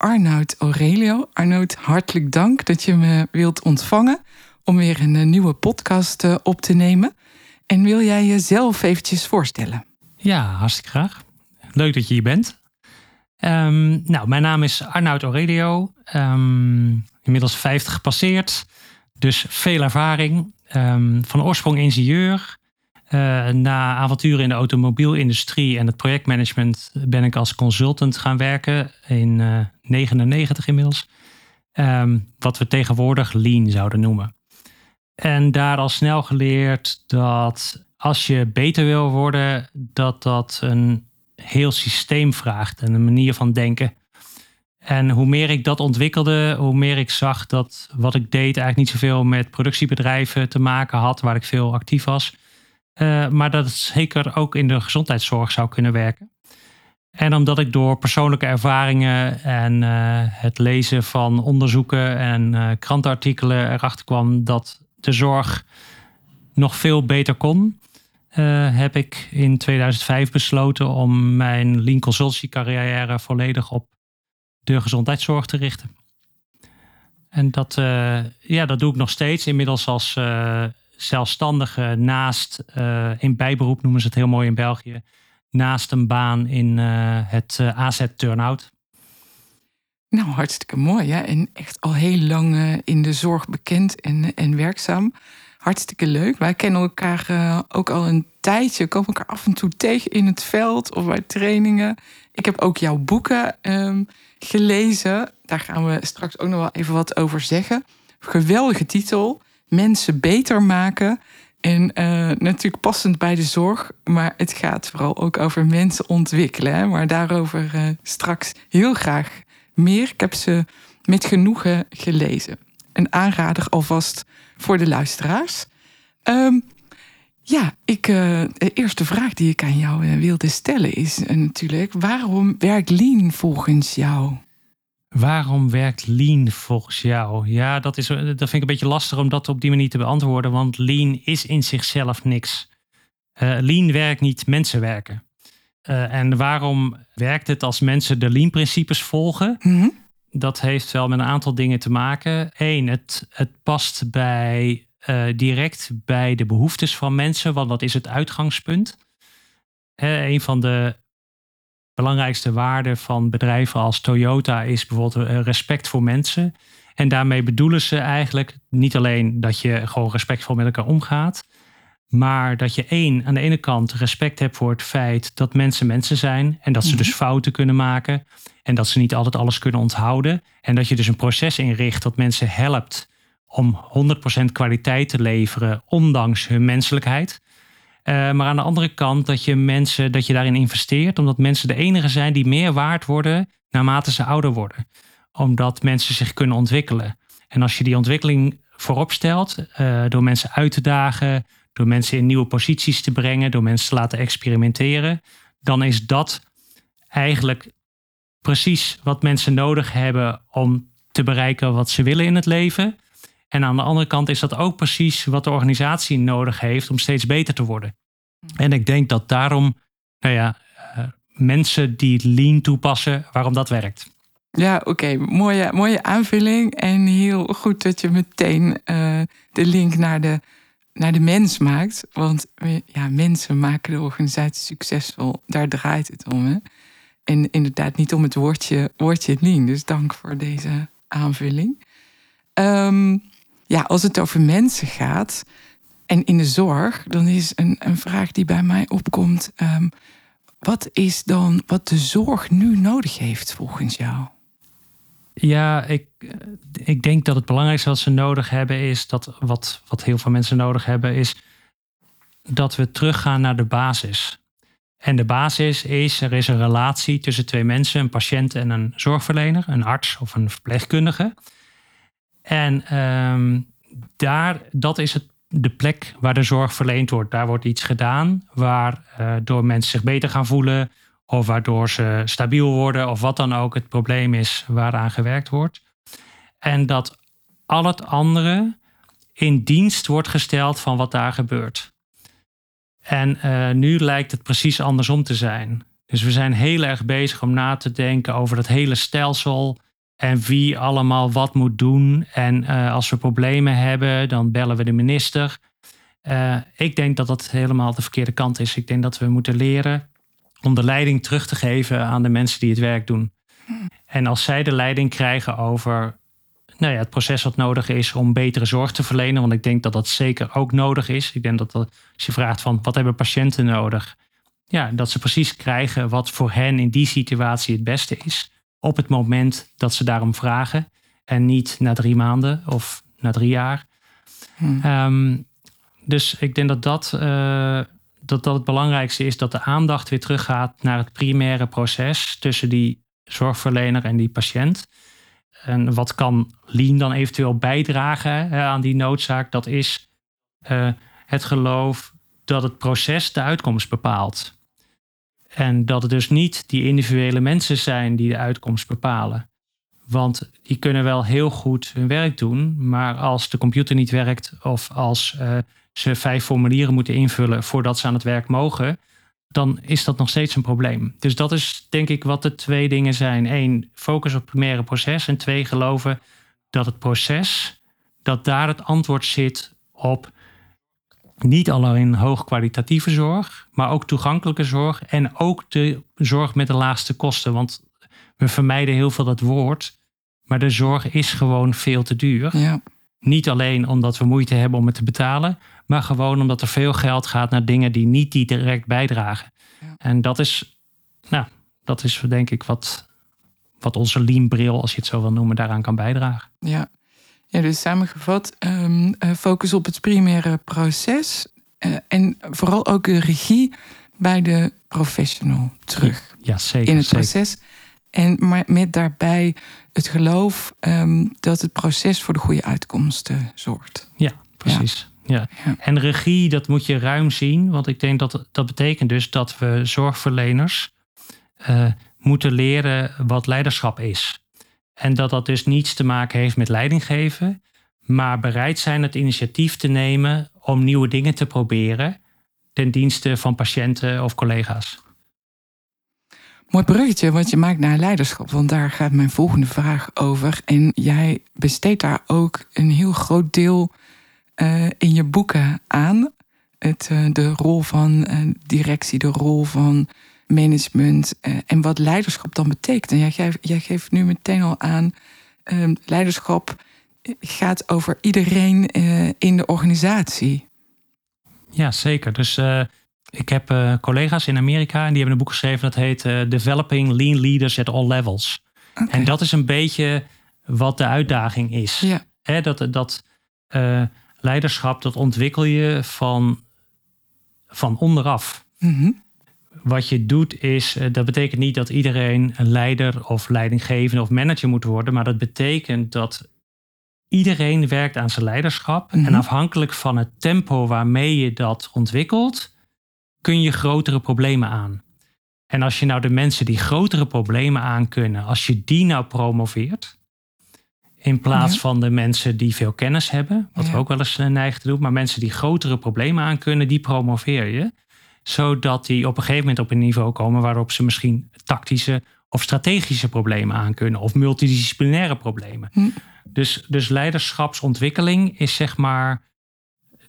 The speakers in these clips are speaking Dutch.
Arnoud Aurelio. Arnoud, hartelijk dank dat je me wilt ontvangen om weer een uh, nieuwe podcast op te nemen. En wil jij jezelf eventjes voorstellen? Ja, hartstikke graag. Leuk dat je hier bent. Um, nou, mijn naam is Arnoud Aurelio. Um, inmiddels 50 gepasseerd. Dus veel ervaring. Um, van oorsprong ingenieur. Uh, na avonturen in de automobielindustrie en het projectmanagement ben ik als consultant gaan werken in 99 inmiddels. Um, wat we tegenwoordig lean zouden noemen. En daar al snel geleerd dat als je beter wil worden, dat dat een heel systeem vraagt en een manier van denken. En hoe meer ik dat ontwikkelde, hoe meer ik zag dat wat ik deed eigenlijk niet zoveel met productiebedrijven te maken had, waar ik veel actief was. Uh, maar dat het zeker ook in de gezondheidszorg zou kunnen werken. En omdat ik door persoonlijke ervaringen en uh, het lezen van onderzoeken en uh, krantenartikelen erachter kwam dat de zorg nog veel beter kon, heb ik in 2005 besloten om mijn lean consultancy carrière volledig op de gezondheidszorg te richten. En dat, ja, dat doe ik nog steeds, inmiddels als zelfstandige naast, in bijberoep noemen ze het heel mooi in België, naast een baan in uh, het uh, AZ Turnout. Nou, hartstikke mooi. Hè? En echt al heel lang in de zorg bekend en, en werkzaam. Hartstikke leuk. Wij kennen elkaar ook al een tijdje. Komen elkaar af en toe tegen in het veld of bij trainingen. Ik heb ook jouw boeken um, gelezen. Daar gaan we straks ook nog wel even wat over zeggen. Geweldige titel mensen beter maken. En uh, natuurlijk passend bij de zorg, maar het gaat vooral ook over mensen ontwikkelen. Hè? Maar daarover uh, straks heel graag meer. Ik heb ze met genoegen gelezen. Een aanrader alvast voor de luisteraars. Um, ja, ik, uh, de eerste vraag die ik aan jou wilde stellen is natuurlijk: waarom werkt Lean volgens jou? Waarom werkt lean volgens jou? Ja, dat, is, dat vind ik een beetje lastig om dat op die manier te beantwoorden, want lean is in zichzelf niks. Uh, lean werkt niet, mensen werken. Uh, en waarom werkt het als mensen de lean-principes volgen? Mm -hmm. Dat heeft wel met een aantal dingen te maken. Eén, het, het past bij, uh, direct bij de behoeftes van mensen, want dat is het uitgangspunt. een van de belangrijkste waarde van bedrijven als Toyota is bijvoorbeeld eh, respect voor mensen. En daarmee bedoelen ze eigenlijk niet alleen dat je gewoon respectvol met elkaar omgaat, maar dat je één, aan de ene kant respect hebt voor het feit dat mensen mensen zijn en dat ze dus mhm. fouten kunnen maken en dat ze niet altijd alles kunnen onthouden. En dat je dus een proces inricht dat mensen helpt om 100% kwaliteit te leveren, ondanks hun menselijkheid. Uh, maar aan de andere kant dat je mensen, dat je daarin investeert, omdat mensen de enige zijn die meer waard worden naarmate ze ouder worden. Omdat mensen zich kunnen ontwikkelen. En als je die ontwikkeling voorop stelt, uh, door mensen uit te dagen, door mensen in nieuwe posities te brengen, door mensen te laten experimenteren, dan is dat eigenlijk precies wat mensen nodig hebben om te bereiken wat ze willen in het leven. En aan de andere kant is dat ook precies wat de organisatie nodig heeft om steeds beter te worden. En ik denk dat daarom, nou ja, uh, mensen die lean toepassen, waarom dat werkt. Ja, oké. Okay. Mooie, mooie aanvulling. En heel goed dat je meteen uh, de link naar de, naar de mens maakt. Want ja, mensen maken de organisatie succesvol. Daar draait het om. Hè? En inderdaad niet om het woordje, woordje lean. Dus dank voor deze aanvulling. Um, ja, als het over mensen gaat en in de zorg, dan is een, een vraag die bij mij opkomt. Um, wat is dan wat de zorg nu nodig heeft volgens jou? Ja, ik, ik denk dat het belangrijkste wat ze nodig hebben is dat wat, wat heel veel mensen nodig hebben, is dat we teruggaan naar de basis. En de basis is, er is een relatie tussen twee mensen, een patiënt en een zorgverlener, een arts of een verpleegkundige. En ehm, daar, dat is het, de plek waar de zorg verleend wordt. Daar wordt iets gedaan waardoor mensen zich beter gaan voelen. Of waardoor ze stabiel worden. Of wat dan ook het probleem is waaraan gewerkt wordt. En dat al het andere in dienst wordt gesteld van wat daar gebeurt. En uh, nu lijkt het precies andersom te zijn. Dus we zijn heel erg bezig om na te denken over dat hele stelsel en wie allemaal wat moet doen. En uh, als we problemen hebben, dan bellen we de minister. Uh, ik denk dat dat helemaal de verkeerde kant is. Ik denk dat we moeten leren om de leiding terug te geven aan de mensen die het werk doen. En als zij de leiding krijgen over nou ja, het proces wat nodig is om betere zorg te verlenen. Want ik denk dat dat zeker ook nodig is. Ik denk dat, dat als je vraagt van wat hebben patiënten nodig? Ja, dat ze precies krijgen wat voor hen in die situatie het beste is. Op het moment dat ze daarom vragen. En niet na drie maanden of na drie jaar. Hmm. Um, dus ik denk dat dat, uh, dat dat het belangrijkste is. Dat de aandacht weer teruggaat naar het primaire proces tussen die zorgverlener en die patiënt. En wat kan Lean dan eventueel bijdragen aan die noodzaak? Dat is uh, het geloof dat het proces de uitkomst bepaalt. En dat het dus niet die individuele mensen zijn die de uitkomst bepalen. Want die kunnen wel heel goed hun werk doen, maar als de computer niet werkt of als uh, ze vijf formulieren moeten invullen voordat ze aan het werk mogen, dan is dat nog steeds een probleem. Dus dat is denk ik wat de twee dingen zijn. Eén, focus op het primaire proces. En twee, geloven dat het proces, dat daar het antwoord zit op niet alleen hoogkwalitatieve zorg, maar ook toegankelijke zorg en ook de zorg met de laagste kosten. Want we vermijden heel veel dat woord, maar de zorg is gewoon veel te duur. Ja. Niet alleen omdat we moeite hebben om het te betalen, maar gewoon omdat er veel geld gaat naar dingen die niet die direct bijdragen. Ja. En dat is, nou, dat is denk ik wat, wat onze lean-bril, als je het zo wil noemen, daaraan kan bijdragen. Ja, ja dus samengevat, um, focus op het primaire proces uh, en vooral ook de regie bij de professional terug. Ja, zeker. In het proces. En maar met daarbij het geloof um, dat het proces voor de goede uitkomsten zorgt. Ja, precies. Ja. ja. En regie, dat moet je ruim zien. Want ik denk dat dat betekent dus dat we zorgverleners uh, moeten leren wat leiderschap is. En dat dat dus niets te maken heeft met leiding geven, maar bereid zijn het initiatief te nemen om nieuwe dingen te proberen ten dienste van patiënten of collega's. Mooi bruggetje wat je maakt naar leiderschap, want daar gaat mijn volgende vraag over. En jij besteedt daar ook een heel groot deel uh, in je boeken aan. Het, uh, de rol van uh, directie, de rol van management en wat leiderschap dan betekent. En jij geeft, jij geeft nu meteen al aan, ehm, leiderschap gaat over iedereen in de organisatie. Ja, zeker. Dus ik heb collega's in Amerika en die hebben een boek geschreven dat heet Developing Lean Leaders at All Levels. Okay. En dat is een beetje wat de uitdaging is. Ja. He, dat dat uh, leiderschap, dat ontwikkel je van, van onderaf. Mm -hmm. Wat je doet is, dat betekent niet dat iedereen een leider of leidinggevende of manager moet worden, maar dat betekent dat iedereen werkt aan zijn leiderschap. Mm -hmm. En afhankelijk van het tempo waarmee je dat ontwikkelt, kun je grotere problemen aan. En als je nou de mensen die grotere problemen aan kunnen, als je die nou promoveert, in plaats van de mensen die veel kennis hebben, wat we ook wel eens eh, neigen te doen, maar mensen die grotere problemen aan kunnen, die promoveer je. Zodat die op een gegeven moment op een niveau komen waarop ze misschien tactische of strategische problemen aan kunnen, of multidisciplinaire problemen. Hm. Dus, dus leiderschapsontwikkeling is zeg maar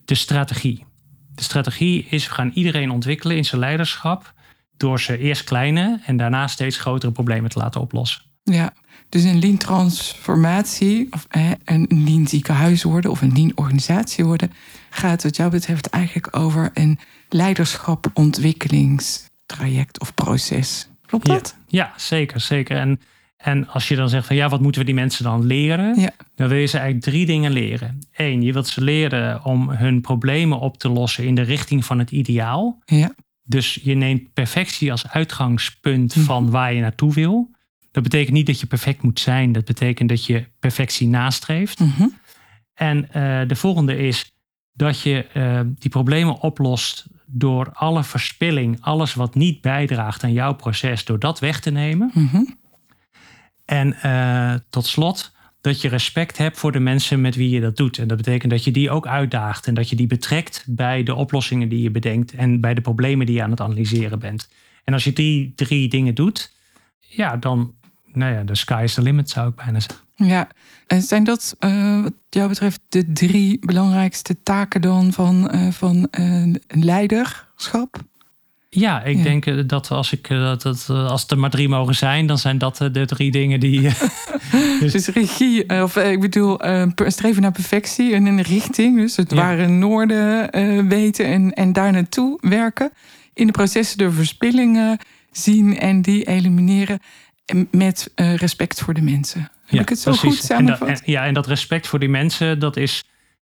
de strategie. De strategie is, we gaan iedereen ontwikkelen in zijn leiderschap door ze eerst kleine en daarna steeds grotere problemen te laten oplossen. Ja, dus een lean transformatie, of een lean ziekenhuis worden of een lean organisatie worden, gaat wat jou betreft eigenlijk over een leiderschapontwikkelingstraject of proces. Klopt dat? Ja, ja, zeker, zeker. En en als je dan zegt van ja, wat moeten we die mensen dan leren? Ja. Dan wil je ze eigenlijk drie dingen leren. Eén, je wilt ze leren om hun problemen op te lossen in de richting van het ideaal. Ja. Dus je neemt perfectie als uitgangspunt mhm. van waar je naartoe wil. Dat betekent niet dat je perfect moet zijn. Dat betekent dat je perfectie nastreeft. Mhm. En eh, de volgende is dat je eh, die problemen oplost door alle verspilling, alles wat niet bijdraagt aan jouw proces, door dat weg te nemen. Mhm. En eh, tot slot dat je respect hebt voor de mensen met wie je dat doet. En dat betekent dat je die ook uitdaagt en dat je die betrekt bij de oplossingen die je bedenkt en bij de problemen die je aan het analyseren bent. En als je die drie dingen doet, ja, dan, nou ja, de sky is the limit zou ik bijna zeggen. Ja, en zijn dat eh, wat jou betreft de drie belangrijkste taken dan van, eh, van eh, leiderschap? Ja, ik Ja. denk dat als, ik, dat, dat, als er maar drie mogen zijn, dan zijn dat de drie dingen die. eh, Dus regie, of ik bedoel, streven naar perfectie en een richting. Dus het Ja. ware noorden weten en, en daar naartoe werken. In de processen de verspillingen zien en die elimineren. Met eh, respect voor de mensen. Heb ik het zo goed En dat, en, ja, en dat respect voor die mensen, dat is.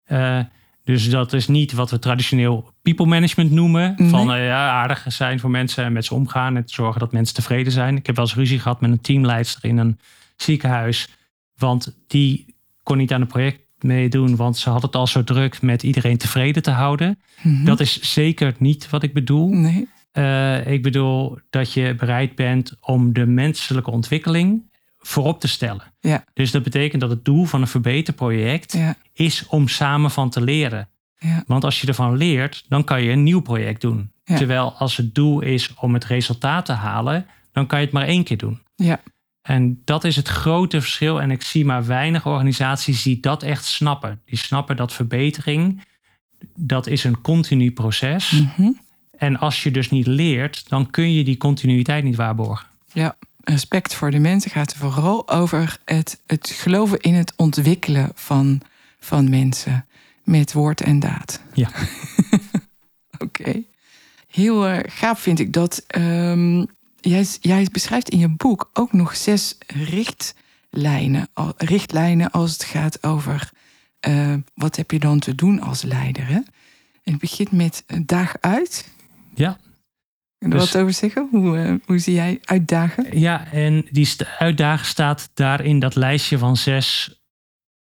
eh, dus dat is niet wat we traditioneel people management noemen. Nee. Van eh, ja, aardig zijn voor mensen en met ze omgaan en zorgen dat mensen tevreden zijn. Ik heb wel eens ruzie gehad met een teamleidster in een ziekenhuis. Want die kon niet aan het project meedoen, want ze had het al zo druk met iedereen tevreden te houden. Mhm. Dat is zeker niet wat ik bedoel. Nee. Eh, ik bedoel dat je bereid bent om de menselijke ontwikkeling voorop te stellen. Ja. Dus dat betekent dat het doel van een verbeterproject Ja. is om samen van te leren. Ja. Want als je ervan leert, dan kan je een nieuw project doen. Terwijl als het doel is om het resultaat te halen, dan kan je het maar één keer doen. Ja. En dat is het grote verschil. En ik zie maar weinig organisaties die dat echt snappen. Die snappen dat verbetering, dat is een continu proces. Mhm. En als je dus niet leert, dan kun je die continuïteit niet waarborgen. Ja, respect voor de mensen gaat er vooral over het, het geloven in het ontwikkelen van, van mensen met woord en daad. Ja. Oké. Heel eh, gaaf vind ik dat. ehm, jij, jij beschrijft in je boek ook nog zes richtlijnen, al- richtlijnen als het gaat over eh, wat heb je dan te doen als leider. Hè? En het begint met eh, dag uit. Ja. Kun je er Dus- wat over zeggen? Hoe, eh, hoe zie jij uitdagen? Ja, en die uitdaging staat daar in dat lijstje van zes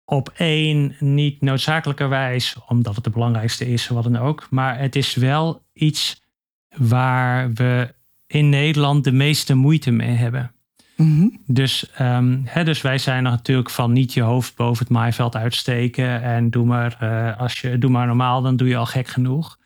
op één. Niet noodzakelijkerwijs, omdat het de belangrijkste is, wat dan ook. Maar het is wel iets waar we in Nederland de meeste moeite mee hebben. Mhm. Dus, ehm, hè, dus wij zijn er natuurlijk van niet je hoofd boven het maaiveld uitsteken. En doe maar, eh, als je, doe maar normaal, dan doe je al gek genoeg.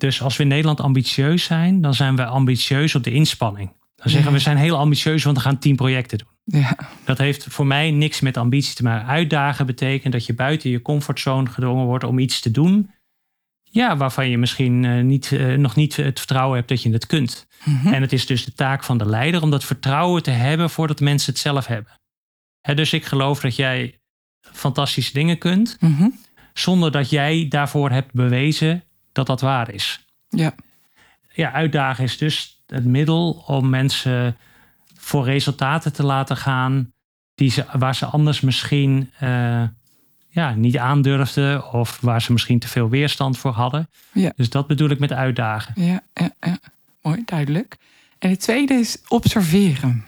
Dus als we in Nederland ambitieus zijn, dan zijn we ambitieus op de inspanning. Dan zeggen Ja. we zijn heel ambitieus, want we gaan tien projecten doen. Ja. Dat heeft voor mij niks met ambitie te maken. Uitdagen betekent dat je buiten je comfortzone gedwongen wordt om iets te doen. Ja, waarvan je misschien eh, niet, eh, nog niet het vertrouwen hebt dat je het kunt. Mhm. En het is dus de taak van de leider om dat vertrouwen te hebben voordat mensen het zelf hebben. Dus ik geloof dat jij fantastische dingen kunt, Mhm. zonder dat jij daarvoor hebt bewezen dat dat waar is. Ja. Ja, uitdagen is dus het middel om mensen voor resultaten te laten gaan die ze, waar ze anders misschien eh, ja, niet aandurfden of waar ze misschien te veel weerstand voor hadden. Ja. Dus dat bedoel ik met uitdagen. Ja, ja, ja. Mooi, duidelijk. En het tweede is observeren.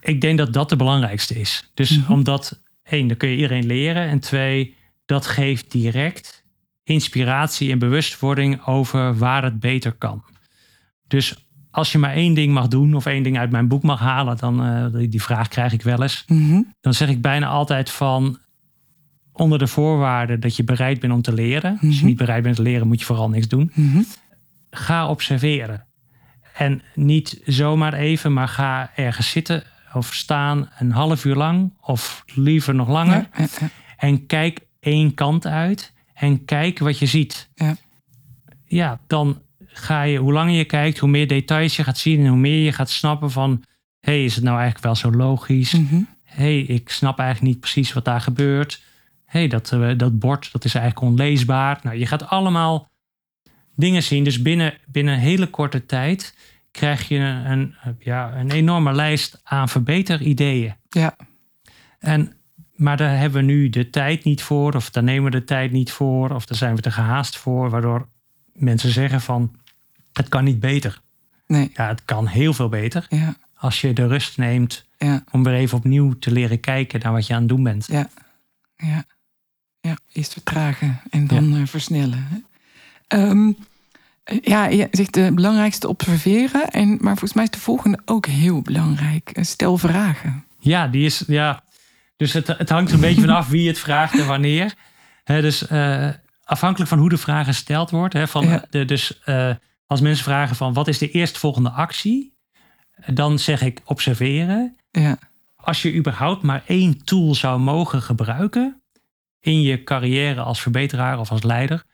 Ik denk dat dat de belangrijkste is. Dus Mhm. omdat, één, dan kun je iedereen leren. En twee, dat geeft direct inspiratie en bewustwording over waar het beter kan. Dus als je maar één ding mag doen of één ding uit mijn boek mag halen, dan eh, die- die vraag krijg ik wel eens. Mhm. Dan zeg ik bijna altijd van onder de voorwaarde dat je bereid bent om te leren. Als je Mhm. niet bereid bent te leren, moet je vooral niks doen. Mhm. Ga observeren. En niet zomaar even, maar ga ergens zitten of staan een half uur lang of liever nog langer. Ja, ja, ja. En kijk één kant uit en kijk wat je ziet. Ja. Ja, dan ga je, hoe langer je kijkt, hoe meer details je gaat zien en hoe meer je gaat snappen van, hé, hey, is het nou eigenlijk wel zo logisch? Mhm. hey, ik snap eigenlijk niet precies wat daar gebeurt. hey, dat, eh, dat bord, dat is eigenlijk onleesbaar. Nou, je gaat allemaal dingen zien. Dus binnen, binnen een hele korte tijd krijg je een, een, ja, een enorme lijst aan verbeterideeën. Ja. En, maar daar hebben we nu de tijd niet voor, of daar nemen we de tijd niet voor, of daar zijn we te gehaast voor, waardoor mensen zeggen van, het kan niet beter. Nee. Ja, het kan heel veel beter. Ja. Als je de rust neemt Ja. om weer even opnieuw te leren kijken naar wat je aan het doen bent. Ja. Ja. Ja, eerst vertragen en dan eh, versnellen. Ehm, eh, ja, je zegt de belangrijkste observeren. En, maar volgens mij is de volgende ook heel belangrijk. Eh, Stel vragen. Ja, die is. Ja. Dus het, het hangt er een beetje vanaf wie het vraagt en wanneer. Dus eh, afhankelijk van hoe de vraag gesteld wordt. Van Ja. de, dus eh, als mensen vragen van wat is de eerstvolgende actie? Dan zeg ik observeren. Ja, Als je überhaupt maar één tool zou mogen gebruiken in je carrière als verbeteraar of als leider,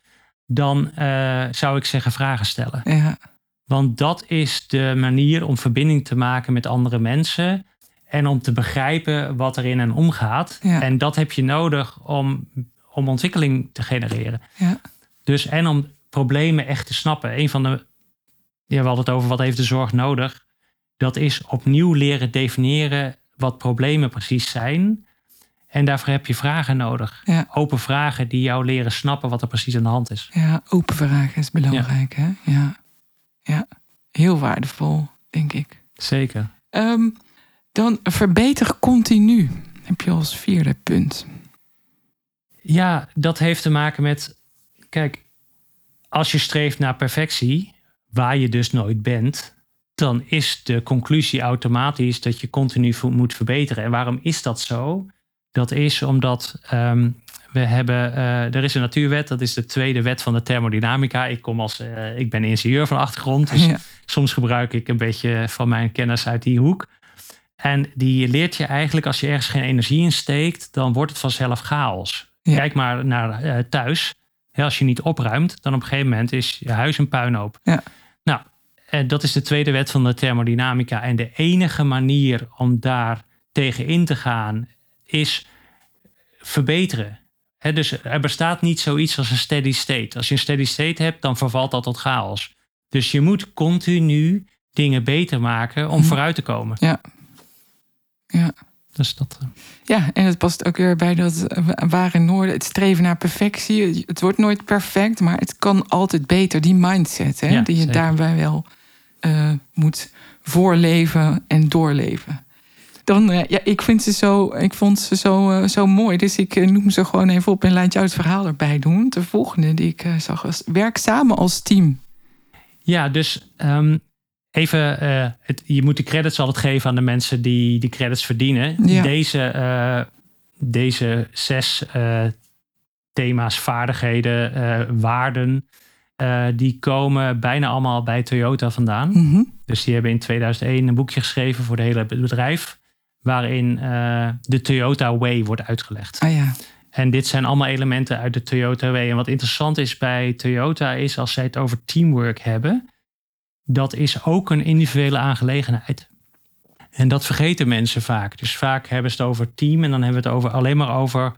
dan eh, zou ik zeggen vragen stellen. ja, Want dat is de manier om verbinding te maken met andere mensen. En om te begrijpen wat er in hen omgaat. Ja. En dat heb je nodig om, om ontwikkeling te genereren. ja, Dus en om problemen echt te snappen. Een van de. Ja, we hadden het over wat heeft de zorg nodig. Dat is opnieuw leren definiëren wat problemen precies zijn. En daarvoor heb je vragen nodig. Ja. Open vragen die jou leren snappen wat er precies aan de hand is. ja. Open vragen is belangrijk, hè? Ja. Ja, heel waardevol, denk ik. Zeker. Ehm, dan verbeter continu. Heb je als vierde punt. Ja, dat heeft te maken met. Kijk, als je streeft naar perfectie, waar je dus nooit bent, dan is de conclusie automatisch dat je continu moet verbeteren. En waarom is dat zo? Dat is omdat ehm, we hebben. eh, er is een natuurwet, dat is de tweede wet van de thermodynamica. Ik, kom als, eh, ik ben ingenieur van achtergrond, dus Ja, soms gebruik ik een beetje van mijn kennis uit die hoek. En die leert je eigenlijk, als je ergens geen energie in steekt, dan wordt het vanzelf chaos. Ja. Kijk maar naar eh, thuis. Als je niet opruimt, dan op een gegeven moment is je huis een puinhoop. Ja. Nou, eh, dat is de tweede wet van de thermodynamica. En de enige manier om daar tegen in te gaan is verbeteren. Dus er bestaat niet zoiets als een steady state. Als je een steady state hebt, dan vervalt dat tot chaos. Dus je moet continu dingen beter maken om Mhm. vooruit te komen. ja. Ja. Dus dat, eh, Ja, en het past ook weer bij dat eh, ware noorden, het streven naar perfectie. Het wordt nooit perfect, maar het kan altijd beter. Die mindset, hè, Ja, die je zeker. daarbij wel eh, moet voorleven en doorleven. Dan, ja, ik, vind ze zo, ik vond ze zo, zo mooi, dus ik noem ze gewoon even op en laat jou het verhaal erbij doen. De volgende die ik zag was, werk samen als team. Ja, dus ehm, even, eh, het, je moet de credits altijd geven aan de mensen die die credits verdienen. Ja. Deze, eh, deze zes eh, thema's, vaardigheden, waarden, die komen bijna allemaal bij Toyota vandaan. Mhm. Dus die hebben in 2001 een boekje geschreven voor het hele bedrijf, waarin de Toyota Way wordt uitgelegd. Ah ja, En dit zijn allemaal elementen uit de Toyota Way. En wat interessant is bij Toyota is als zij het over teamwork hebben, dat is ook een individuele aangelegenheid. En dat vergeten mensen vaak. Dus vaak hebben ze het over team en dan hebben we het over, alleen maar over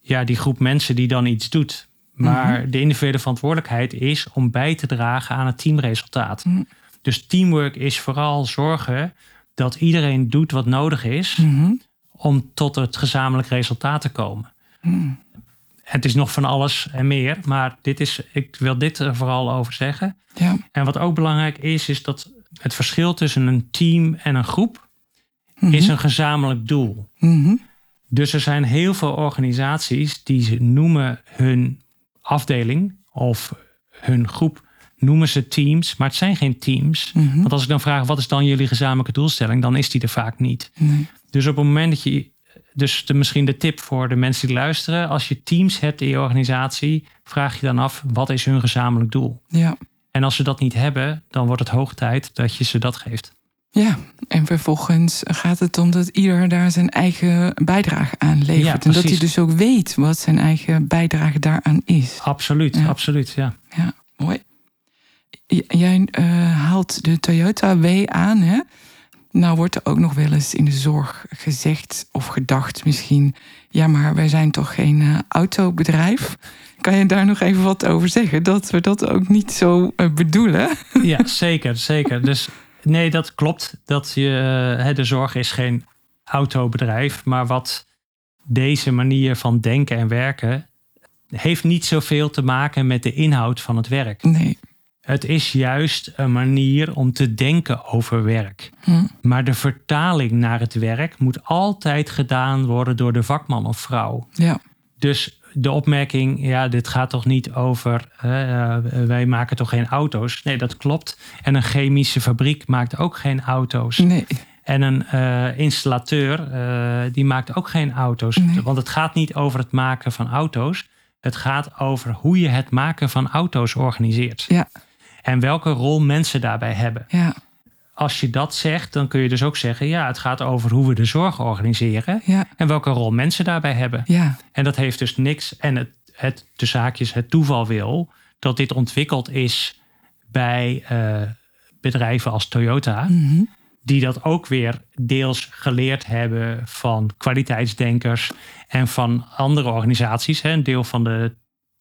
ja, die groep mensen die dan iets doet. Maar de individuele verantwoordelijkheid is om bij te dragen aan het teamresultaat. Mhm. Dus teamwork is vooral zorgen dat iedereen doet wat nodig is Mhm. om tot het gezamenlijk resultaat te komen. Mhm. Het is nog van alles en meer, maar dit is, ik wil dit er vooral over zeggen. ja, En wat ook belangrijk is, is dat het verschil tussen een team en een groep Mhm. is een gezamenlijk doel. Mhm. Dus er zijn heel veel organisaties die ze noemen hun afdeling of hun groep noemen ze teams, maar het zijn geen teams. Mhm. Want als ik dan vraag wat is dan jullie gezamenlijke doelstelling, dan is die er vaak niet. Nee. Dus op het moment dat je, dus de, misschien de tip voor de mensen die luisteren, als je teams hebt in je organisatie, vraag je dan af wat is hun gezamenlijk doel. Ja. En als ze dat niet hebben, dan wordt het hoog tijd dat je ze dat geeft. Ja, en vervolgens gaat het om dat ieder daar zijn eigen bijdrage aan levert. Ja, en dat hij dus ook weet wat zijn eigen bijdrage daaraan is. Absoluut, Ja. absoluut, ja. Ja, mooi. Jij eh, haalt de Toyota W aan, hè? Nou wordt er ook nog wel eens in de zorg gezegd of gedacht misschien... ja, maar wij zijn toch geen eh, autobedrijf? Kan je daar nog even wat over zeggen? Dat we dat ook niet zo eh, bedoelen? Ja, zeker, zeker. Dus nee, dat klopt. Dat je, eh, hè, de zorg is geen autobedrijf, maar wat deze manier van denken en werken heeft niet zoveel te maken met de inhoud van het werk. Nee. Het is juist een manier om te denken over werk. Hm. Maar de vertaling naar het werk moet altijd gedaan worden door de vakman of vrouw. Ja. Dus de opmerking, ja, dit gaat toch niet over, eh, wij maken toch geen auto's? Nee, dat klopt. En een chemische fabriek maakt ook geen auto's. Nee. En een eh, installateur, eh, die maakt ook geen auto's. Nee. Want het gaat niet over het maken van auto's. Het gaat over hoe je het maken van auto's organiseert. Ja. En welke rol mensen daarbij hebben. Ja. Als je dat zegt, dan kun je dus ook zeggen... ja, het gaat over hoe we de zorg organiseren... Ja. en welke rol mensen daarbij hebben. Ja. En dat heeft dus niks... en het, het de zaakjes, het toeval wil... dat dit ontwikkeld is bij eh, bedrijven als Toyota... Mhm. die dat ook weer deels geleerd hebben van kwaliteitsdenkers... en van andere organisaties. Hè. Een deel van de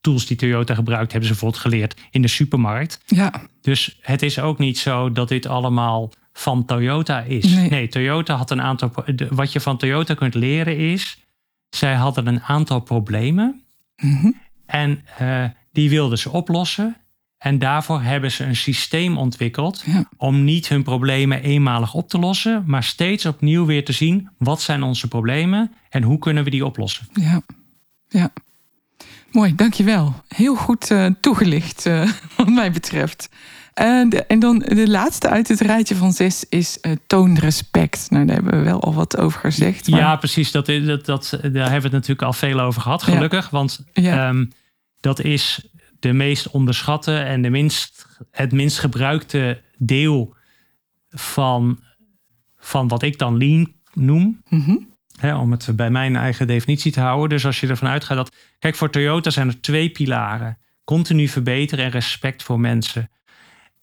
tools die Toyota gebruikt... hebben ze bijvoorbeeld geleerd in de supermarkt... Ja. Dus het is ook niet zo dat dit allemaal van Toyota is. Nee. Nee, Toyota had een aantal. Wat je van Toyota kunt leren is. Zij hadden een aantal problemen. Mhm. En eh, die wilden ze oplossen. En daarvoor hebben ze een systeem ontwikkeld. Ja. om niet hun problemen eenmalig op te lossen. maar steeds opnieuw weer te zien. wat zijn onze problemen en hoe kunnen we die oplossen. Ja. Ja. Mooi, dankjewel. Heel goed eh, toegelicht, eh, wat mij betreft. En, de- en dan de laatste uit het rijtje van zes is eh, toon respect. Nou, daar hebben we wel al wat over gezegd. maar- Ja, precies. Dat, dat, dat, daar hebben we het natuurlijk al veel over gehad, Ja. gelukkig. Want Ja. ehm, dat is de meest onderschatte en de minst, het minst gebruikte deel van, van wat ik dan lean noem. Mhm. Hè, om het bij mijn eigen definitie te houden. Dus als je ervan uitgaat dat. Kijk, voor Toyota zijn er twee pilaren: continu verbeteren en respect voor mensen.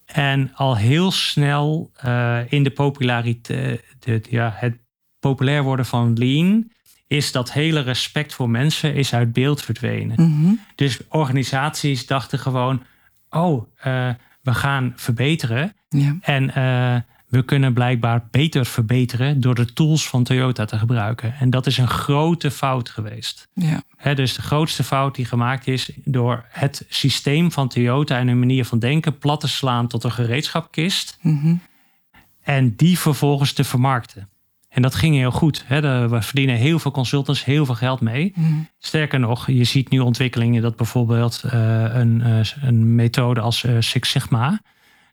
En al heel snel eh, in de populariteit, de, ja, het populair worden van lean, is dat hele respect voor mensen is uit beeld verdwenen. Mhm. Dus organisaties dachten gewoon: oh, eh, we gaan verbeteren. Ja. En eh, we kunnen blijkbaar beter verbeteren door de tools van Toyota te gebruiken. En dat is een grote fout geweest. Ja. Dus de grootste fout die gemaakt is door het systeem van Toyota en hun manier van denken plat te slaan tot een gereedschapkist. Mhm. En die vervolgens te vermarkten. En dat ging heel goed. We verdienen heel veel consultants heel veel geld mee. Mhm. Sterker nog, je ziet nu ontwikkelingen dat bijvoorbeeld eh, een, eh, een methode als eh, Six Sigma,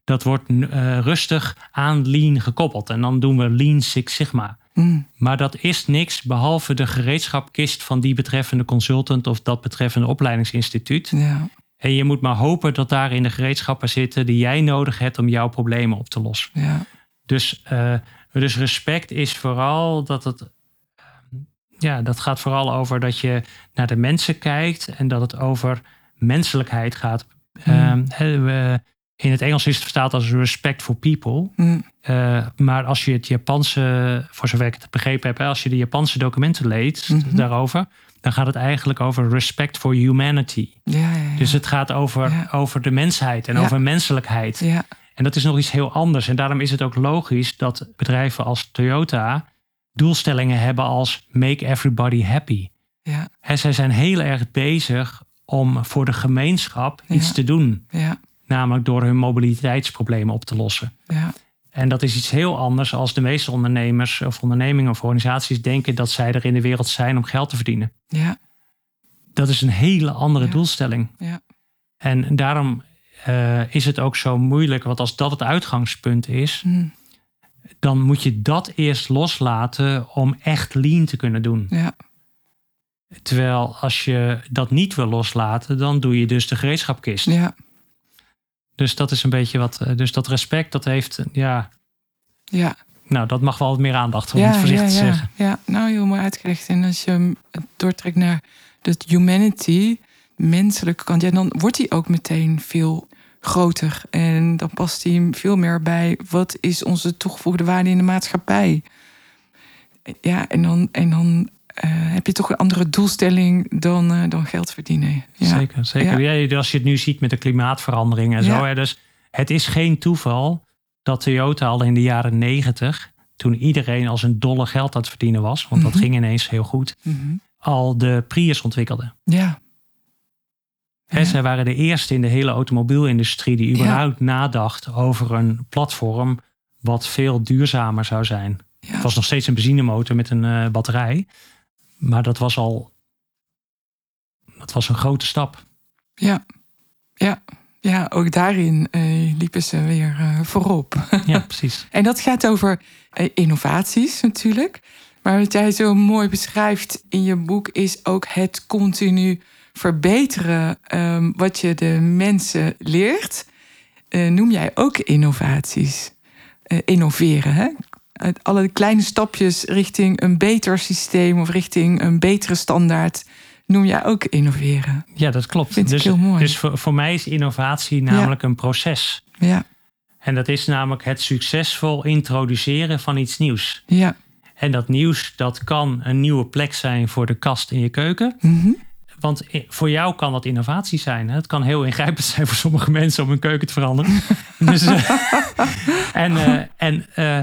dat wordt eh, rustig aan Lean gekoppeld. En dan doen we Lean Six Sigma. Mhm. Maar dat is niks behalve de gereedschapkist van die betreffende consultant of dat betreffende opleidingsinstituut. Ja. En je moet maar hopen dat daarin de gereedschappen zitten die jij nodig hebt om jouw problemen op te lossen. Ja. Dus, eh, dus respect is vooral dat het. eh, Ja, dat gaat vooral over dat je naar de mensen kijkt en dat het over menselijkheid gaat. Mm. Ehm, we- in het Engels is het vertaald als respect for people. Mhm. Eh, maar als je het Japanse, voor zover ik het begrepen heb, hè, als je de Japanse documenten leest Mhm. daarover, dan gaat het eigenlijk over respect for humanity. Ja, ja, ja. Dus het gaat over, over de mensheid en over menselijkheid. ja. En dat is nog iets heel anders. En daarom is het ook logisch dat bedrijven als Toyota doelstellingen hebben als make everybody happy. Ja. En zij zijn heel erg bezig om voor de gemeenschap iets te doen. Namelijk door hun mobiliteitsproblemen op te lossen. Ja. En dat is iets heel anders als de meeste ondernemers of ondernemingen of organisaties denken dat zij er in de wereld zijn om geld te verdienen. Ja. Dat is een hele andere Ja. doelstelling. Ja. En daarom eh, is het ook zo moeilijk, want als dat het uitgangspunt is, Mhm. dan moet je dat eerst loslaten om echt lean te kunnen doen. Ja. Terwijl als je dat niet wil loslaten, dan doe je dus de gereedschapkist. Ja. Dus dat is een beetje wat. eh, Dus dat respect, dat heeft, eh, ja, Ja. nou, dat mag wel wat meer aandacht, om ja, het voorzichtig ja, te ja. zeggen. Ja, nou heel mooi uitgelegd. En als je hem doortrekt naar de humanity, menselijke kant, ja, dan wordt hij ook meteen veel groter. En dan past hij veel meer bij wat is onze toegevoegde waarde in de maatschappij. Ja, en dan, en dan eh, heb je toch een andere doelstelling dan, eh, dan geld verdienen. Ja. Zeker, zeker. Ja, als je het nu ziet met de klimaatverandering en zo. Hè, dus het is geen toeval dat Toyota al in de jaren negentig, toen iedereen als een dolle geld aan het verdienen was, want dat Mhm. ging ineens heel goed, Mhm. al de Prius ontwikkelde. Ja. Hè, Zij waren de eerste in de hele automobielindustrie die überhaupt nadacht over een platform wat veel duurzamer zou zijn. Ja. Het was nog steeds een benzinemotor met een eh, batterij. Maar dat was al. Dat was een grote stap. Ja, ja. ja ook daarin eh, liepen ze weer eh, voorop. Ja, precies. En dat gaat over eh, innovaties natuurlijk. Maar wat jij zo mooi beschrijft in je boek is ook het continu verbeteren ehm, wat je de mensen leert. Noem jij ook innovaties? Innoveren, hè? Alle kleine stapjes richting een beter systeem of richting een betere standaard noem jij ook innoveren. Ja, dat klopt. Dus heel mooi. dus voor, voor mij is innovatie namelijk een proces. Ja, En dat is namelijk het succesvol introduceren van iets nieuws. ja. En dat nieuws, dat kan een nieuwe plek zijn voor de kast in je keuken. Mhm. Want i- voor jou kan dat innovatie zijn. hè. Het kan heel ingrijpend zijn voor sommige mensen om hun keuken te veranderen. dus, eh, en, eh, en, eh,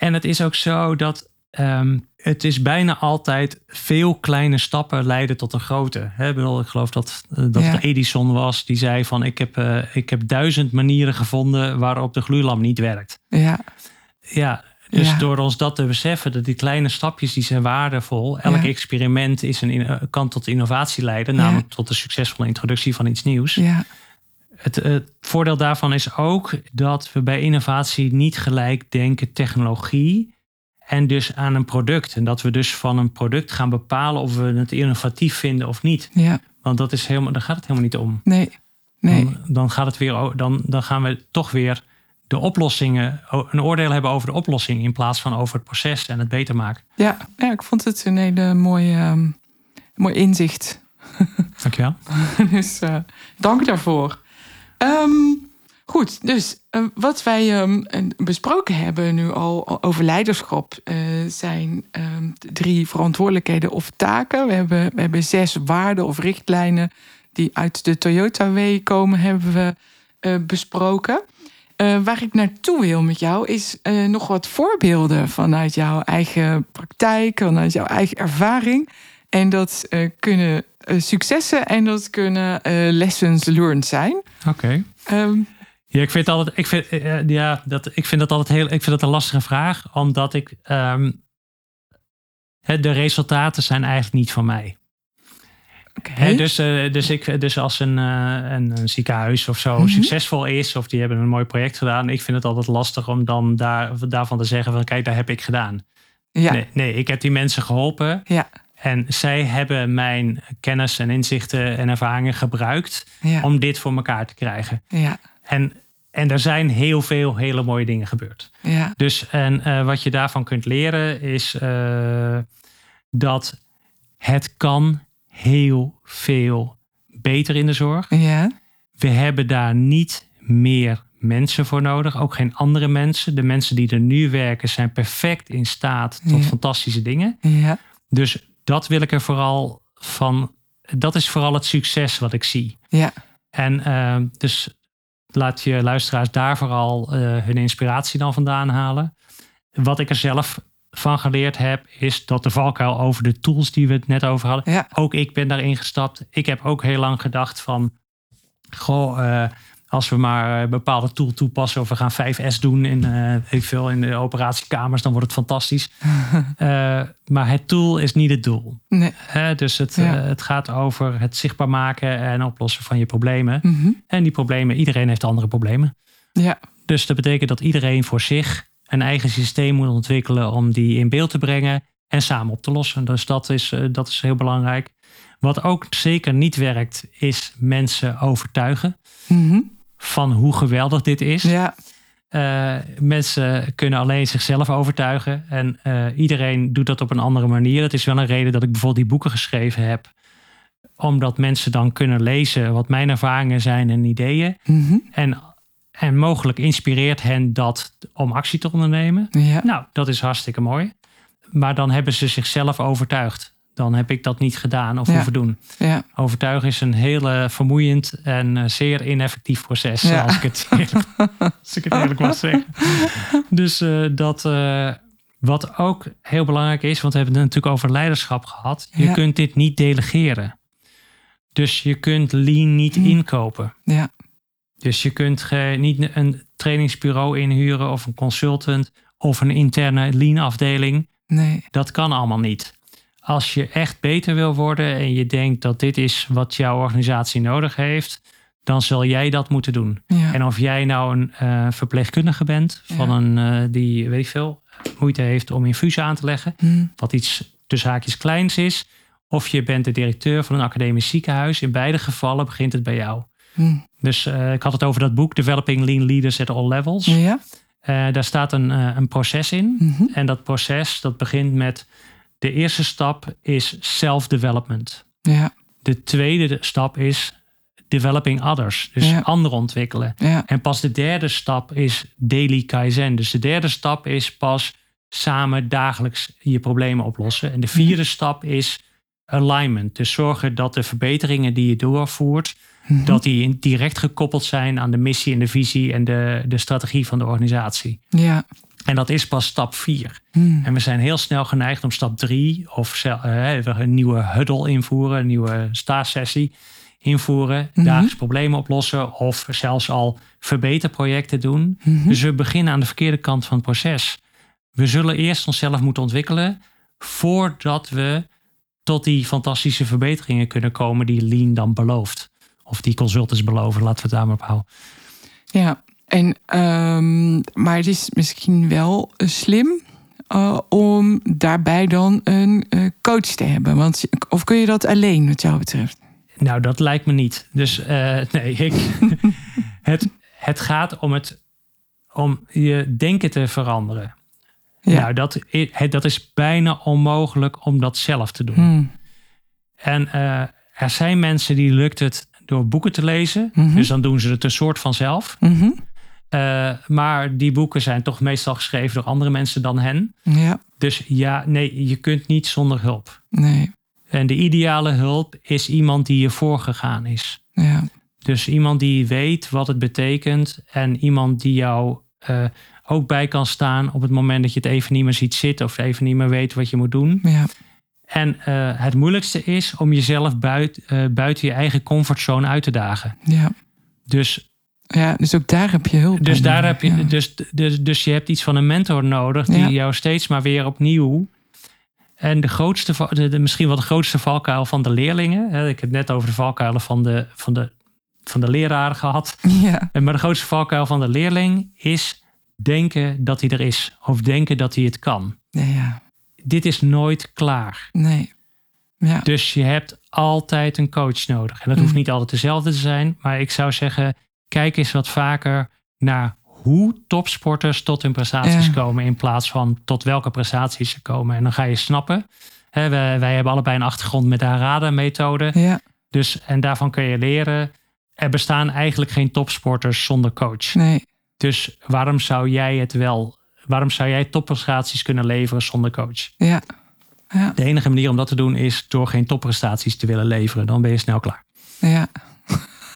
en het is ook zo dat ehm, het is bijna altijd veel kleine stappen leiden tot een grote. Hè, ik, bedoel, ik geloof dat, eh, dat Ja. Edison was die zei van ik heb, eh, ik heb duizend manieren gevonden waarop de gloeilamp niet werkt. Ja, Ja, dus Ja. door ons dat te beseffen, dat die kleine stapjes die zijn waardevol. Elk Ja. experiment is een, kan tot innovatie leiden, namelijk tot de succesvolle introductie van iets nieuws. ja, Het, het voordeel daarvan is ook dat we bij innovatie niet gelijk denken technologie en dus aan een product. En dat we dus van een product gaan bepalen of we het innovatief vinden of niet. ja. Want dat is helemaal, daar gaat het helemaal niet om. Nee, nee. Dan, dan gaat het weer, dan, dan gaan we toch weer de oplossingen, een oordeel hebben over de oplossing in plaats van over het proces en het beter maken. Ja, ja, ik vond het een hele mooie, mooi inzicht. Dankjewel. dus eh, dank daarvoor. Ehm, goed, dus eh, wat wij ehm, en besproken hebben nu al over leiderschap eh, zijn ehm, drie verantwoordelijkheden of taken. We hebben, we hebben zes waarden of richtlijnen die uit de Toyota Way komen, hebben we eh, besproken. Waar ik naartoe wil met jou is nog wat voorbeelden vanuit jouw eigen praktijk, vanuit jouw eigen ervaring. En dat kunnen successen en dat kunnen eh, lessons learned zijn. Oké. Ehm, Ja, ik vind altijd, ik vind, eh, ja, dat, ik vind dat altijd heel, ik vind dat een lastige vraag, omdat ik, hè, de resultaten zijn eigenlijk niet van mij. Oké. Hè, dus, eh, dus, ik, dus als een, eh, een, een ziekenhuis of zo Mhm. succesvol is, of die hebben een mooi project gedaan, ik vind het altijd lastig om dan daar, daarvan te zeggen van kijk, daar heb ik gedaan. ja, Nee, nee, ik heb die mensen geholpen ja, en zij hebben mijn kennis en inzichten en ervaringen gebruikt ja, om dit voor elkaar te krijgen. ja, En, en er zijn heel veel hele mooie dingen gebeurd. ja, Dus en eh, wat je daarvan kunt leren is eh, dat het kan heel veel beter in de zorg. ja, We hebben daar niet meer mensen voor nodig, ook geen andere mensen. De mensen die er nu werken zijn perfect in staat tot Ja. fantastische dingen. ja, Dus dat wil ik er vooral van. Dat is vooral het succes wat ik zie. ja, En eh, dus laat je luisteraars daar vooral eh, hun inspiratie dan vandaan halen. Wat ik er zelf van geleerd heb, is dat de valkuil over de tools die we het net over hadden. ja, Ook ik ben daarin gestapt. Ik heb ook heel lang gedacht van, goh, eh, als we maar een bepaalde tool toepassen of we gaan 5S doen in, eh, ik veel, in de operatiekamers, dan wordt het fantastisch. Eh, maar het tool is niet het doel. nee, dus het, Ja. eh, het gaat over het zichtbaar maken en oplossen van je problemen. mhm, En die problemen, iedereen heeft andere problemen. ja, Dus dat betekent dat iedereen voor zich een eigen systeem moet ontwikkelen om die in beeld te brengen en samen op te lossen. Dus dat is, eh, dat is heel belangrijk. Wat ook zeker niet werkt, is mensen overtuigen mhm, van hoe geweldig dit is. ja, Eh, mensen kunnen alleen zichzelf overtuigen. En eh, iedereen doet dat op een andere manier. Dat is wel een reden dat ik bijvoorbeeld die boeken geschreven heb. Omdat mensen dan kunnen lezen wat mijn ervaringen zijn en ideeën. mhm, En, en mogelijk inspireert hen dat om actie te ondernemen. ja, Nou, dat is hartstikke mooi. Maar dan hebben ze zichzelf overtuigd. Dan heb ik dat niet gedaan of Ja. hoeven doen. ja, Overtuigen is een heel vermoeiend en eh, zeer ineffectief proces. Ja. Als, ik het eerlijk, als ik het eerlijk mag zeggen. Dus eh, dat, eh, wat ook heel belangrijk is, want we hebben het natuurlijk over leiderschap gehad. Je kunt dit niet delegeren. Dus je kunt lean niet Hmm. inkopen. Ja. Dus je kunt ge- niet een trainingsbureau inhuren of een consultant of een interne lean afdeling. Nee. Dat kan allemaal niet. Als je echt beter wil worden en je denkt dat dit is wat jouw organisatie nodig heeft, dan zal jij dat moeten doen. Ja. En of jij nou een eh, verpleegkundige bent van Ja. een eh, die, weet ik veel, moeite heeft om infusen aan te leggen, Hm. wat iets tussen haakjes kleins is, of je bent de directeur van een academisch ziekenhuis. In beide gevallen begint het bij jou. Hm. Dus eh, ik had het over dat boek Developing Lean Leaders at All Levels. Ja. Daar staat een, een proces in. Mhm. En dat proces dat begint met de eerste stap is self-development. Ja. De tweede stap is developing others. Dus Ja. anderen ontwikkelen. Ja. En pas de derde stap is daily kaizen. Dus de derde stap is pas samen dagelijks je problemen oplossen. En de vierde stap is alignment. Dus zorgen dat de verbeteringen die je doorvoert, Mhm. dat die direct gekoppeld zijn aan de missie en de visie en de, de strategie van de organisatie. Ja. En dat is pas stap vier. Hm. En we zijn heel snel geneigd om stap drie of zel- eh, een nieuwe huddle invoeren, een nieuwe staatsessie invoeren, Mhm. dagelijks problemen oplossen of zelfs al verbeterprojecten doen. Mhm. Dus we beginnen aan de verkeerde kant van het proces. We zullen eerst onszelf moeten ontwikkelen voordat we tot die fantastische verbeteringen kunnen komen die Lean dan belooft. Of die consultants beloven, laten we het daar maar op houden. Ja, en, ehm, maar het is misschien wel eh, slim eh, om daarbij dan een eh, coach te hebben. Want, of kun je dat alleen, wat jou betreft? Nou, dat lijkt me niet. Dus nee, ik, het, het gaat om, het, om je denken te veranderen. Ja. Nou, dat, dat is bijna onmogelijk om dat zelf te doen. Hm. En er zijn mensen die lukt het door boeken te lezen. Mhm. Dus dan doen ze het een soort van zelf. Mhm. Eh, maar die boeken zijn toch meestal geschreven door andere mensen dan hen. Ja, Dus ja, nee, je kunt niet zonder hulp. nee. En de ideale hulp is iemand die je voorgegaan is. Ja, Dus iemand die weet wat het betekent en iemand die jou eh, ook bij kan staan op het moment dat je het even niet meer ziet zitten of even niet meer weet wat je moet doen. ja, En eh, het moeilijkste is om jezelf buit, eh, buiten je eigen comfortzone uit te dagen. ja. Dus, Ja, dus ook daar heb je hulp dus, daar nodig, heb je, ja. dus, dus, dus je hebt iets van een mentor nodig die Ja. jou steeds maar weer opnieuw. En de grootste, de, de- misschien wel de grootste valkuil van de leerlingen. Hè, ik heb het net over de valkuilen van de, van de, van de leraren gehad. Ja, En Maar de grootste valkuil van de leerling is denken dat hij er is. Of denken dat hij het kan. ja, ja. Dit is nooit klaar. Nee. Ja, Dus je hebt altijd een coach nodig. En dat hoeft Mm. niet altijd dezelfde te zijn. Maar ik zou zeggen, kijk eens wat vaker naar hoe topsporters tot hun prestaties Ja. komen. In plaats van tot welke prestaties ze komen. En dan ga je snappen. Hè, wij, wij hebben allebei een achtergrond met de Harada-methode. ja, Dus, en daarvan kun je leren. Er bestaan eigenlijk geen topsporters zonder coach. nee. Dus waarom zou jij het wel? Waarom zou jij topprestaties kunnen leveren zonder coach? Ja, ja, De enige manier om dat te doen is door geen topprestaties te willen leveren. Dan ben je snel klaar. ja.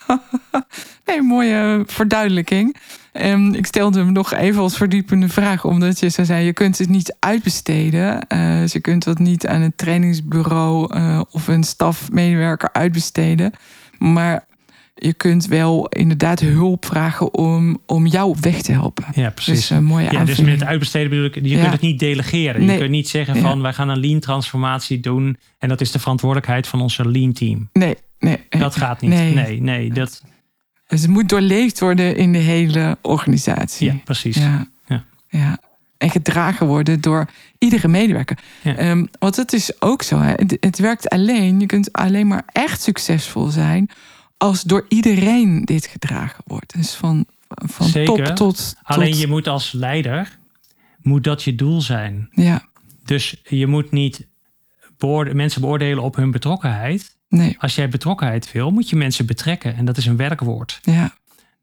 nee, mooie verduidelijking. Ehm, ik stelde hem nog even als verdiepende vraag, omdat je zei: je kunt het niet uitbesteden. Eh, dus je kunt dat niet aan een trainingsbureau eh, of een stafmedewerker uitbesteden. Maar je kunt wel inderdaad hulp vragen om, om jou op weg te helpen. Ja, precies. Dus een mooie ja, dus met het uitbesteden bedoel ik, je Ja. kunt het niet delegeren. Nee. Je kunt niet zeggen Ja. van wij gaan een lean transformatie doen. En dat is de verantwoordelijkheid van onze lean team. Nee, nee. Dat gaat niet. Nee. Nee, nee. dat, Dus het moet doorleefd worden in de hele organisatie. ja, precies. Ja. Ja. ja. En gedragen worden door iedere medewerker. Ja. Ehm, want het is ook zo. Hè. Het, het werkt alleen. Je kunt alleen maar echt succesvol zijn. als door iedereen dit gedragen wordt. Dus van, van Zeker. top tot. Alleen tot- je moet als leider, moet dat je doel zijn. Ja, Dus je moet niet beoorde- mensen beoordelen op hun betrokkenheid. Nee. Als jij betrokkenheid wil, moet je mensen betrekken. En dat is een werkwoord. Ja,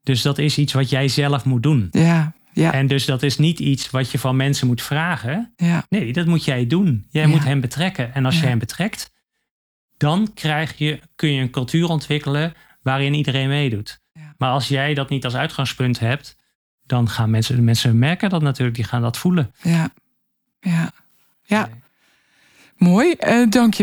Dus dat is iets wat jij zelf moet doen. ja, ja, En dus dat is niet iets wat je van mensen moet vragen. ja. Nee, dat moet jij doen. Jij Ja. moet hen betrekken. En als Ja. je hen betrekt, dan krijg je, kun je een cultuur ontwikkelen waarin iedereen meedoet. Ja. Maar als jij dat niet als uitgangspunt hebt, dan gaan mensen, de mensen merken dat natuurlijk, die gaan dat voelen. Ja, ja. ja. Mooi, eh dank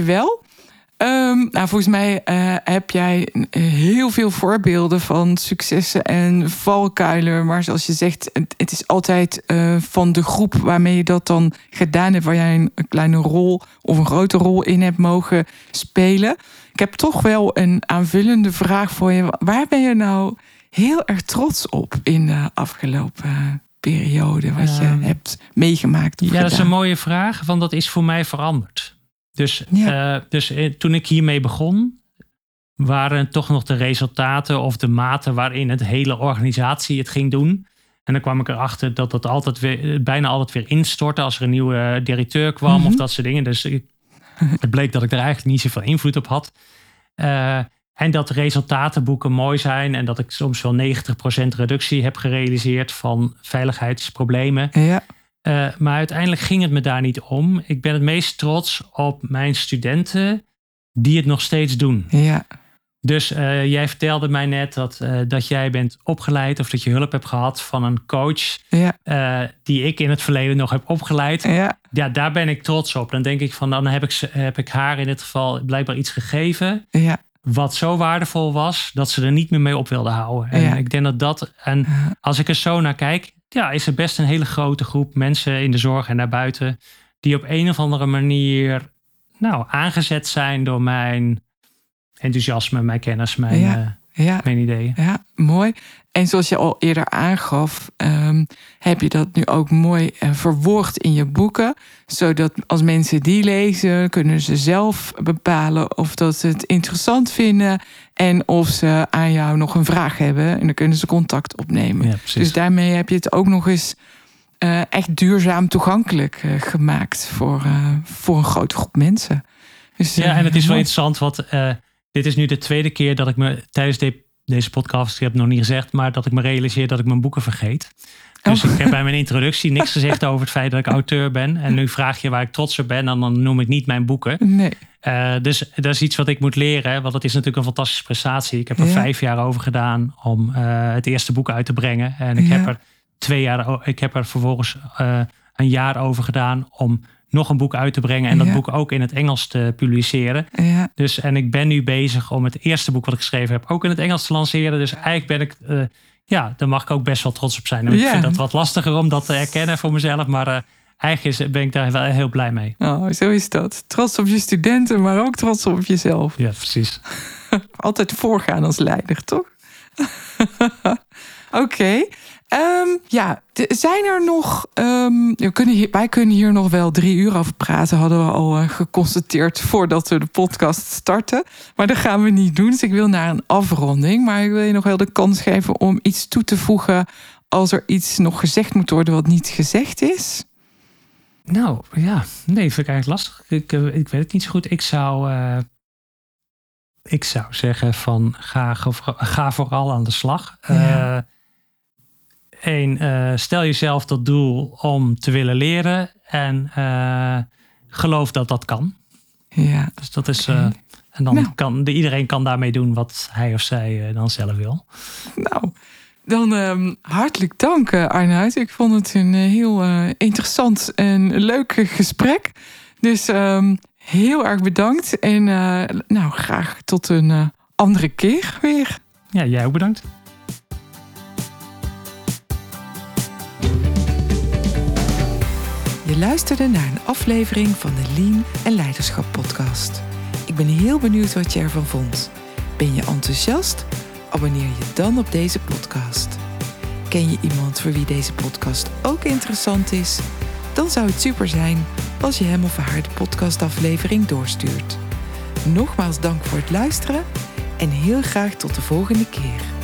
Ehm, nou, volgens mij eh, heb jij eh, heel veel voorbeelden van successen en valkuilen. Maar zoals je zegt, het, is altijd uh, van de groep waarmee je dat dan gedaan hebt, waar jij een, een, kleine rol of een grote rol in hebt mogen spelen. Ik heb toch wel een aanvullende vraag voor je. Waar ben je nou heel erg trots op in de afgelopen periode, wat je hebt meegemaakt? Ja, dat is een mooie vraag, want dat is voor mij veranderd. Dus, eh, dus eh, toen ik hiermee begon, waren toch nog de resultaten of de mate waarin het hele organisatie het ging doen. En dan kwam ik erachter dat dat altijd weer, bijna altijd weer instortte als er een nieuwe directeur kwam of mhm. dat soort dingen. Dus het bleek dat ik er eigenlijk niet zoveel invloed op had. Uh, en dat resultatenboeken mooi zijn en dat ik soms wel 90% reductie heb gerealiseerd van veiligheidsproblemen. Ja. Uh, maar uiteindelijk ging het me daar niet om. Ik ben het meest trots op mijn studenten die het nog steeds doen. Ja. Dus uh, jij vertelde mij net dat, uh, dat jij bent opgeleid of dat je hulp hebt gehad van een coach ja. die ik in het verleden nog heb opgeleid. Ja. ja, daar ben ik trots op. Dan denk ik van, dan heb ik, heb ik haar in dit geval blijkbaar iets gegeven. Ja wat zo waardevol was dat ze er niet meer mee op wilden houden. En ik denk dat dat, en als ik er zo naar kijk, ja, is er best een hele grote groep mensen in de zorg en daarbuiten die op een of andere manier nou, aangezet zijn door mijn enthousiasme, mijn kennis, mijn, ja. Ja. mijn ideeën. Ja, mooi. En zoals je al eerder aangaf, um, heb je dat nu ook mooi uh, verwoord in je boeken. Zodat als mensen die lezen, kunnen ze zelf bepalen of dat ze het interessant vinden. En of ze aan jou nog een vraag hebben. En dan kunnen ze contact opnemen. Ja, dus daarmee heb je het ook nog eens uh, echt duurzaam toegankelijk uh, gemaakt voor, voor een grote groep mensen. Dus, ja, en het is wel interessant, want dit is nu de tweede keer dat ik me tijdens de deze podcast, ik heb het nog niet gezegd, maar dat ik me realiseer dat ik mijn boeken vergeet. Dus oh. ik heb bij mijn introductie niks gezegd over het feit dat ik auteur ben. En nu vraag je waar ik trots op ben en dan noem ik niet mijn boeken. Nee. Uh, dus dat is iets wat ik moet leren, want het is natuurlijk een fantastische prestatie. Ik heb er vijf jaar over gedaan om uh, het eerste boek uit te brengen. En ik heb er twee jaar, ik heb er vervolgens uh, een jaar over gedaan om nog een boek uit te brengen en dat boek ook in het Engels te publiceren. Ja. Dus, en ik ben nu bezig om het eerste boek wat ik geschreven heb ook in het Engels te lanceren. Dus eigenlijk ben ik, uh, ja, daar mag ik ook best wel trots op zijn. Ik vind dat wat lastiger om dat te erkennen voor mezelf, maar uh, eigenlijk is, ben ik daar wel heel blij mee. Oh, zo is dat. Trots op je studenten, maar ook trots op jezelf. Ja, precies. Altijd voorgaan als leider, toch? Oké. Um, ja, zijn er nog. Um, we kunnen hier, wij kunnen hier nog wel drie uur over praten, hadden we al uh, geconstateerd voordat we de podcast starten. Maar dat gaan we niet doen. Dus ik wil naar een afronding. Maar ik wil je nog wel de kans geven om iets toe te voegen als er iets nog gezegd moet worden wat niet gezegd is. Nou ja, nee, vind ik eigenlijk lastig. Ik, uh, ik weet het niet zo goed. Ik zou. Uh, ik zou zeggen van ga, ga vooral aan de slag. Ja één, uh, stel jezelf dat doel om te willen leren en uh, geloof dat dat kan. Ja. Dus dat is. Uh, en dan nou. kan iedereen kan daarmee doen wat hij of zij dan zelf wil. Nou, dan um, hartelijk dank Arnoud. Ik vond het een heel interessant en leuk gesprek. Dus um, heel erg bedankt. En nou, graag tot een andere keer weer. Ja, jij ook bedankt. Luisterde naar een aflevering van de Lean en Leiderschap podcast. Ik ben heel benieuwd wat je ervan vond. Ben je enthousiast? Abonneer je dan op deze podcast. Ken je iemand voor wie deze podcast ook interessant is? Dan zou het super zijn als je hem of haar de podcastaflevering doorstuurt. Nogmaals dank voor het luisteren en heel graag tot de volgende keer.